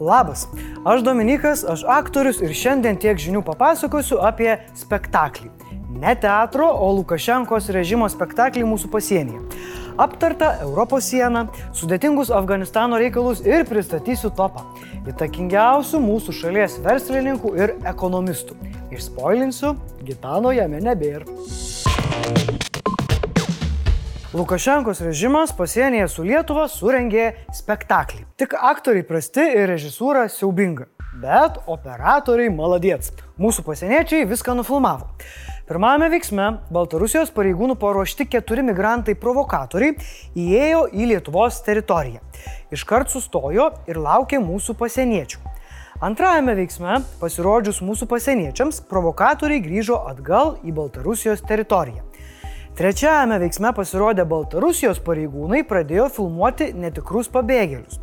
Labas, aš Dominikas, aš aktorius ir šiandien tiek žinių papasakosiu apie spektaklį. Ne teatro, o Lukašenkos režimo spektaklį mūsų pasienyje. Aptarta Europos sieną, sudėtingus Afganistano reikalus ir pristatysiu topą. Įtakingiausių mūsų šalies verslininkų ir ekonomistų. Išspoilinsiu, Gitano jame nebėra. Lukašenkos režimas pasienyje su Lietuva surengė spektaklį. Tik aktoriai prasti ir režisūra siaubinga. Bet operatoriai maladiets. Mūsų pasieniečiai viską nufilmavo. Pirmame veiksme Baltarusijos pareigūnų paruošti keturi migrantai provokatoriai įėjo į Lietuvos teritoriją. Iškart sustojo ir laukė mūsų pasieniečių. Antrajame veiksme, pasirodžius mūsų pasieniečiams, provokatoriai grįžo atgal į Baltarusijos teritoriją. Trečiajame veiksme pasirodę Baltarusijos pareigūnai pradėjo filmuoti netikrus pabėgėlius.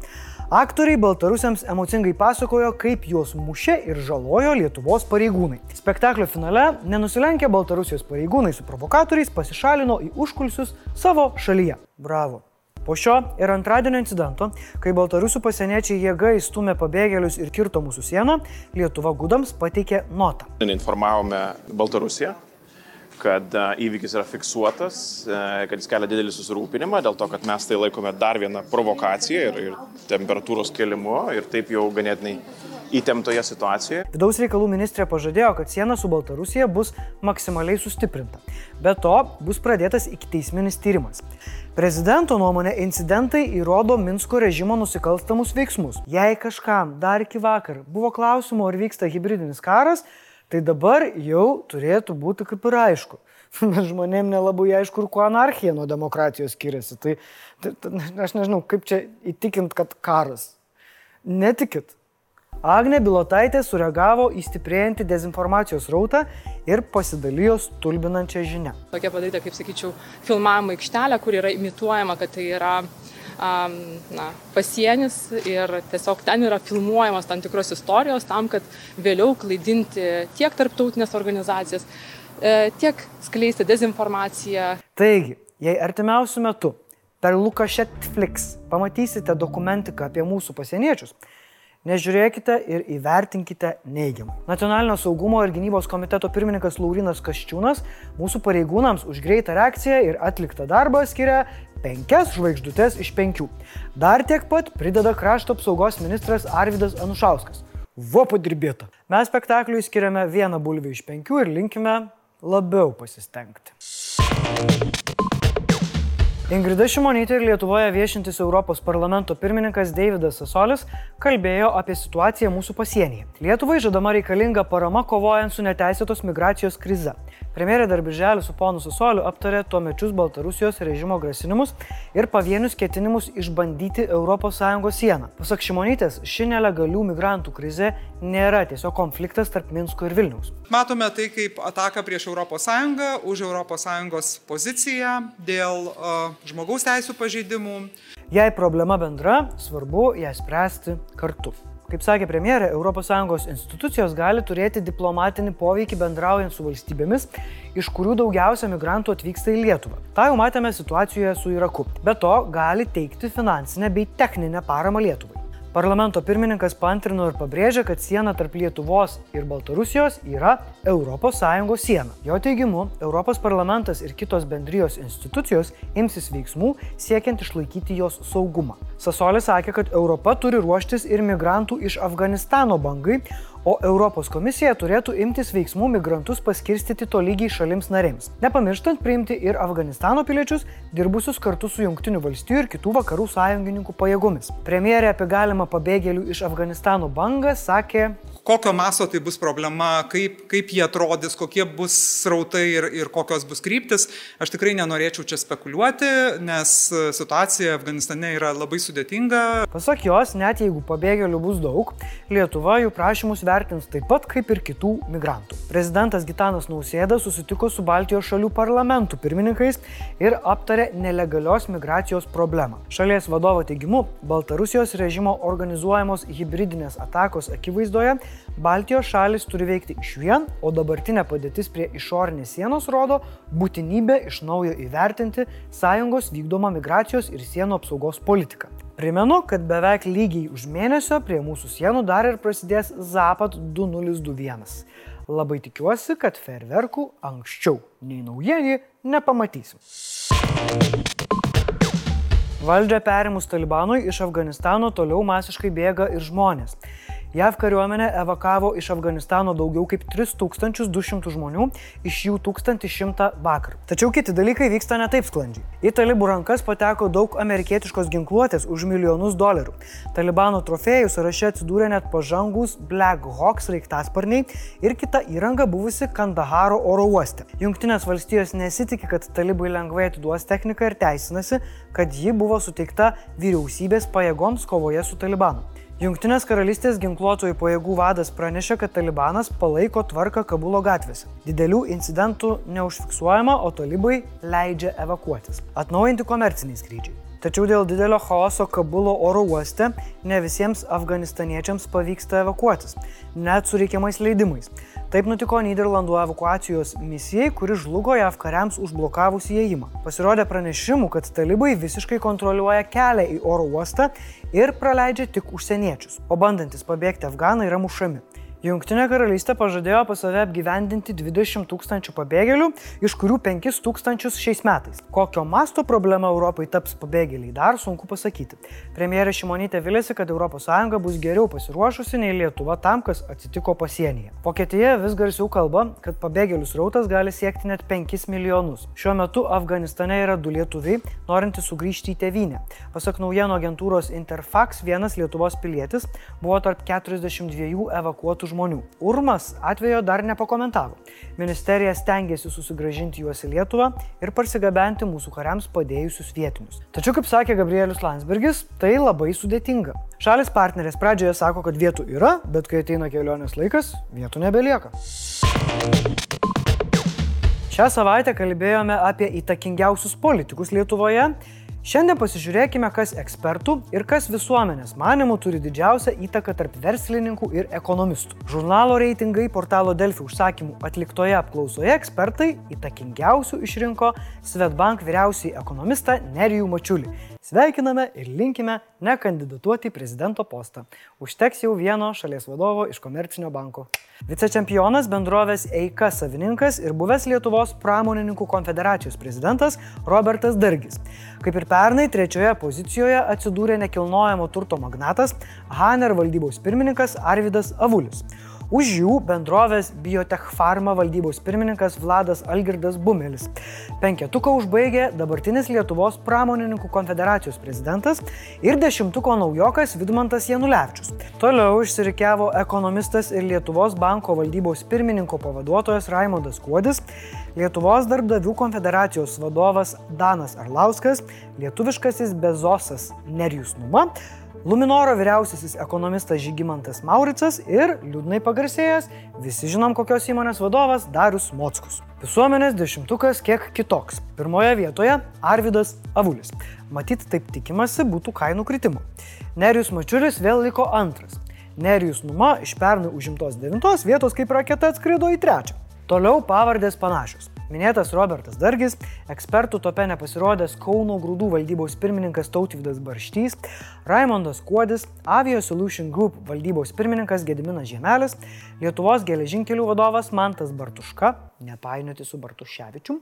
Aktoriai baltarusiams emocingai pasakojo, kaip juos mušė ir žalojo Lietuvos pareigūnai. Spektaklio finale nenusilenkę Baltarusijos pareigūnai su provokatoriais pasišalino į užkulsius savo šalyje. Bravo. Po šio ir antradienio incidento, kai baltarusių pasieniečiai jėga įstumė pabėgėlius ir kirto mūsų sieną, Lietuva gudams pateikė notą. Informavome Baltarusiją, kad įvykis yra fiksuotas, kad jis kelia didelį susirūpinimą dėl to, kad mes tai laikome dar vieną provokaciją ir, ir temperatūros kelimu ir taip jau ganėtinai įtemptoje situacijoje. Vidaus reikalų ministrė pažadėjo, kad siena su Baltarusija bus maksimaliai sustiprinta. Be to bus pradėtas ikiteisminis tyrimas. Prezidento nuomonė incidentai įrodo Minsko režimo nusikalstamus veiksmus. Jei kažkam dar iki vakar buvo klausimų, ar vyksta hybridinis karas, tai dabar jau turėtų būti kaip ir aišku. Bet žmonėm nelabai aišku, kuo anarchija nuo demokratijos skiriasi. Tai, tai, tai aš nežinau, kaip čia įtikint, kad karas. Netikit. Agne Bilotaitė sureagavo į stiprėjantį dezinformacijos rautą ir pasidalijo stulbinančią žinią. Tokia padaryta, kaip sakyčiau, filmavimo aikštelė, kur yra imituojama, kad tai yra um, na, pasienis ir tiesiog ten yra filmuojamos tam tikros istorijos tam, kad vėliau klaidinti tiek tarptautinės organizacijas, e, tiek skleisti dezinformaciją. Taigi, jei artimiausių metų per Lukašetflix pamatysite dokumentiką apie mūsų pasieniečius, Nežiūrėkite ir įvertinkite neigiamai. Nacionalinio saugumo ir gynybos komiteto pirmininkas Laurinas Kaščiūnas mūsų pareigūnams už greitą reakciją ir atliktą darbą skiria penkias žvaigždutes iš penkių. Dar tiek pat prideda krašto apsaugos ministras Arvidas Anušauskas. Vo padirbėta. Mes spektakliui skiriame vieną bulvį iš penkių ir linkime labiau pasistengti. Ingrida Šimonytė ir Lietuvoje viešintis Europos parlamento pirmininkas Davidas Sasolis kalbėjo apie situaciją mūsų pasienyje. Lietuvai žadama reikalinga parama kovojant su neteisėtos migracijos krize. Premjerė dar birželį su ponu Sasoliu aptarė tuo mečius Baltarusijos režimo grasinimus ir pavienius ketinimus išbandyti ES sieną. Pasak Šimonytės, ši nelegalių migrantų krize nėra tiesiog konfliktas tarp Minsko ir Vilniaus. Matome tai kaip ataka prieš ES, už ES poziciją dėl uh, žmogaus teisų pažeidimų. Jei problema bendra, svarbu ją spręsti kartu. Kaip sakė premjerė, ES institucijos gali turėti diplomatinį poveikį bendraujant su valstybėmis, iš kurių daugiausia migrantų atvyksta į Lietuvą. Ta jau matėme situacijoje su Iraku. Be to, gali teikti finansinę bei techninę paramą Lietuvai. Parlamento pirmininkas pantrino ir pabrėžė, kad siena tarp Lietuvos ir Baltarusijos yra ES siena. Jo teigimu, Europos parlamentas ir kitos bendrijos institucijos imsis veiksmų siekiant išlaikyti jos saugumą. Sasolis sakė, kad Europa turi ruoštis ir migrantų iš Afganistano bangai, o Europos komisija turėtų imtis veiksmų migrantus paskirstyti tolygiai šalims narėms, nepamirštant priimti ir Afganistano piliečius, dirbusius kartu su Junktinių valstybių ir kitų vakarų sąjungininkų pajėgomis. Premjerė apie galimą pabėgėlių iš Afganistano bangą sakė, kokio masto tai bus problema, kaip, kaip jie atrodys, kokie bus srautai ir, ir kokios bus kryptis. Aš tikrai nenorėčiau čia spekuliuoti, nes situacija Afganistane yra labai sudėtinga. Pasak jos, net jeigu pabėgėlių bus daug, Lietuva jų prašymus vertins taip pat kaip ir kitų migrantų. Prezidentas Gitanas Nausėda susitiko su Baltijos šalių parlamentų pirmininkais ir aptarė nelegalios migracijos problemą. Šalies vadovo teigimu, Baltarusijos režimo organizuojamos hybridinės atakos akivaizdoje Baltijos šalis turi veikti iš vien, o dabartinė padėtis prie išorinės sienos rodo būtinybę iš naujo įvertinti sąjungos vykdomą migracijos ir sienų apsaugos politiką. Primenu, kad beveik lygiai už mėnesio prie mūsų sienų dar ir prasidės Zapat 2021. Labai tikiuosi, kad ferverkų anksčiau nei naujieji nepamatysim. Valdžią perimus Talibanui iš Afganistano toliau masiškai bėga ir žmonės. JAV kariuomenė evakavo iš Afganistano daugiau kaip 3200 žmonių, iš jų 1100 vakar. Tačiau kiti dalykai vyksta ne taip sklandžiai. Į talibų rankas pateko daug amerikietiškos ginkluotės už milijonus dolerių. Talibano trofėjų sąraše atsidūrė net pažangus Black Hawks raiktasparniai ir kita įranga buvusi Kandaharo oro uoste. Junktinės valstijos nesitikė, kad talibai lengvai atiduos techniką ir teisinasi, kad ji buvo suteikta vyriausybės pajėgoms kovoje su Talibanu. Junktinės karalystės ginkluotojų pajėgų vadas pranešė, kad Talibanas palaiko tvarką Kabulo gatvėse. Didelių incidentų neužfiksuojama, o talibai leidžia evakuotis. Atnaujinti komerciniai skrydžiai. Tačiau dėl didelio chaoso Kabulo oro uoste ne visiems afganistaniečiams pavyksta evakuotis, net su reikiamais leidimais. Taip nutiko Niderlandų evakuacijos misijai, kuri žlugo JAV kariams užblokavus įėjimą. Pasirodė pranešimų, kad talibai visiškai kontroliuoja kelią į oro uostą ir praleidžia tik užsieniečius, o bandantis pabėgti afganai yra mušami. Junktinė karalystė pažadėjo pas save apgyvendinti 20 tūkstančių pabėgėlių, iš kurių 5 tūkstančius šiais metais. Kokio masto problema Europai taps pabėgėliai, dar sunku pasakyti. Premjerė Šimonytė vilėsi, kad ES bus geriau pasiruošusi nei Lietuva tam, kas atsitiko pasienyje. Vokietija vis garsiau kalba, kad pabėgėlių srautas gali siekti net 5 milijonus. Šiuo metu Afganistane yra du lietuviai, norintys sugrįžti į tėvynę. Pasak naujienų agentūros Interfax, vienas Lietuvos pilietis buvo tarp 42 evakuotų žmonių. Urmas atvejo dar nepakomentavo. Ministerija stengiasi susigražinti juos į Lietuvą ir parsigabenti mūsų kariams padėjusius vietinius. Tačiau, kaip sakė Gabrielius Landsbergis, tai labai sudėtinga. Šalis partnerės pradžioje sako, kad vietų yra, bet kai ateina kelionės laikas, vietų nebelieka. Šią savaitę kalbėjome apie įtakingiausius politikus Lietuvoje Šiandien pasižiūrėkime, kas ekspertų ir kas visuomenės manimų turi didžiausią įtaką tarp verslininkų ir ekonomistų. Žurnalo reitingai portalo Delfi užsakymų atliktoje apklausoje ekspertai įtakingiausių išrinko Svetbank vyriausiai ekonomistą Nerijų Mačiulį. Sveikiname ir linkime nekandidatuoti į prezidento postą. Užteks jau vieno šalies vadovo iš komercinio banko. Vicečempionas bendrovės Eika savininkas ir buvęs Lietuvos pramonininkų konfederacijos prezidentas Robertas Dargis. Kaip ir pernai, trečioje pozicijoje atsidūrė nekilnojamo turto magnatas Haner valdybos pirmininkas Arvidas Avulis. Už jų bendrovės Biotech Pharma valdybos pirmininkas Vladas Algirdas Bumelis. Penketuką užbaigė dabartinis Lietuvos pramonininkų konfederacijos prezidentas ir dešimtuko naujokas Vidmantas Janulevičius. Toliau išsirikiavo ekonomistas ir Lietuvos banko valdybos pirmininko pavaduotojas Raimondas Kuodis, Lietuvos darbdavių konfederacijos vadovas Danas Arlauskas, lietuviškasis Bezosas Nerijus Numa, Luminoro vyriausiasis ekonomistas Žygimantas Mauricas ir liūdnai pagarsėjęs, visi žinom kokios įmonės vadovas Darius Mockus. Visuomenės dešimtukas kiek kitoks. Pirmoje vietoje Arvidas Avulis. Matyt, taip tikimasi būtų kainų kritimo. Nerijus Mačiulis vėl liko antras. Nerijus Numa iš pernai užimtos devintos vietos kaip raketa atskrido į trečią. Toliau pavardės panašios. Minėtas Robertas Dargis, ekspertų tope nepasirodęs Kauno grūdų valdybos pirmininkas Tautvydas Barštys, Raimondas Kuodis, Avio Solution Group valdybos pirmininkas Gediminas Žemelis, Lietuvos geležinkelių vadovas Mantas Bartuška, nepainioti su Bartuševičiu,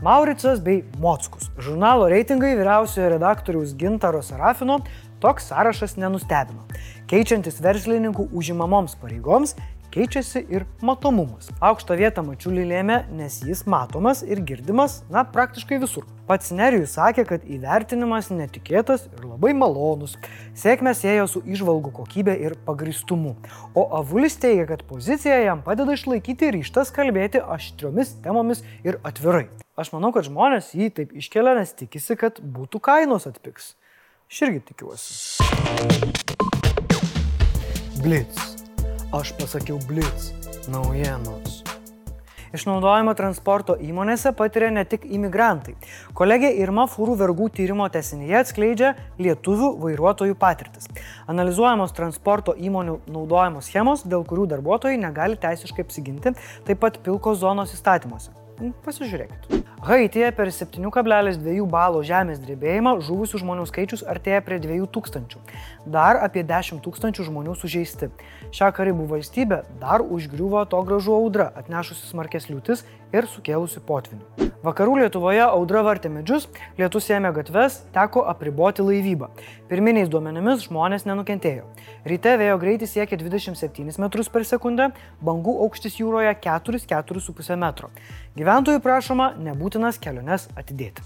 Mauricas bei Mockus. Žurnalo reitingai vyriausiojo redaktoriaus Gintaro Sarafino toks sąrašas nenustebino. Keičiantis verslininkų užimamoms pareigoms, keičiasi ir matomumas. Aukštą vietą Mačiulį lėmė, nes jis matomas ir girdimas, na, praktiškai visur. Pats Nerijus sakė, kad įvertinimas netikėtas ir labai malonus. Sėkmė siejo su išvalgų kokybė ir pagristumu. O Avulis teigia, kad pozicija jam padeda išlaikyti ryštas kalbėti aštriomis temomis ir atvirai. Aš manau, kad žmonės jį taip iškelia, nes tikisi, kad būtų kainos atpiks. Aš irgi tikiuosi. Blitz. Aš pasakiau Blitz naujienos. Išnaudojimo transporto įmonėse patiria ne tik imigrantai. Kolegė Irma Fūrų vergų tyrimo tesinyje atskleidžia lietuvių vairuotojų patirtis. Analizuojamos transporto įmonių naudojamos schemos, dėl kurių darbuotojai negali teisiškai apsiginti, taip pat pilkos zonos įstatymuose. Pasižiūrėkit. Haityje per 7,2 balo žemės drebėjimą žuvusių žmonių skaičius artėja prie 2000. Dar apie 10 tūkstančių žmonių sužeisti. Šią karibų valstybę dar užgriuvo to gražu audra, atnešusi smarkės liūtis ir sukėlusi potvinių. Vakarų Lietuvoje audra vartė medžius, lietus ėmė gatves, teko apriboti laivybą. Pirminiais duomenimis žmonės nenukentėjo. Ryte vėjo greitis siekia 27 m per sekundę, bangų aukštis jūroje 4-4,5 m. Gyventojų prašoma nebūtinas keliones atidėti.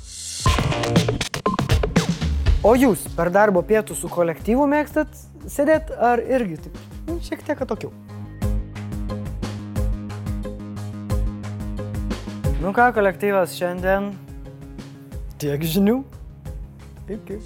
O jūs per darbo pietų su kolektyvu mėgstat sėdėti ar irgi taip nu, šiek tiek atokiau? Nu ką, kolektyvas šiandien tiek žinių. Iki.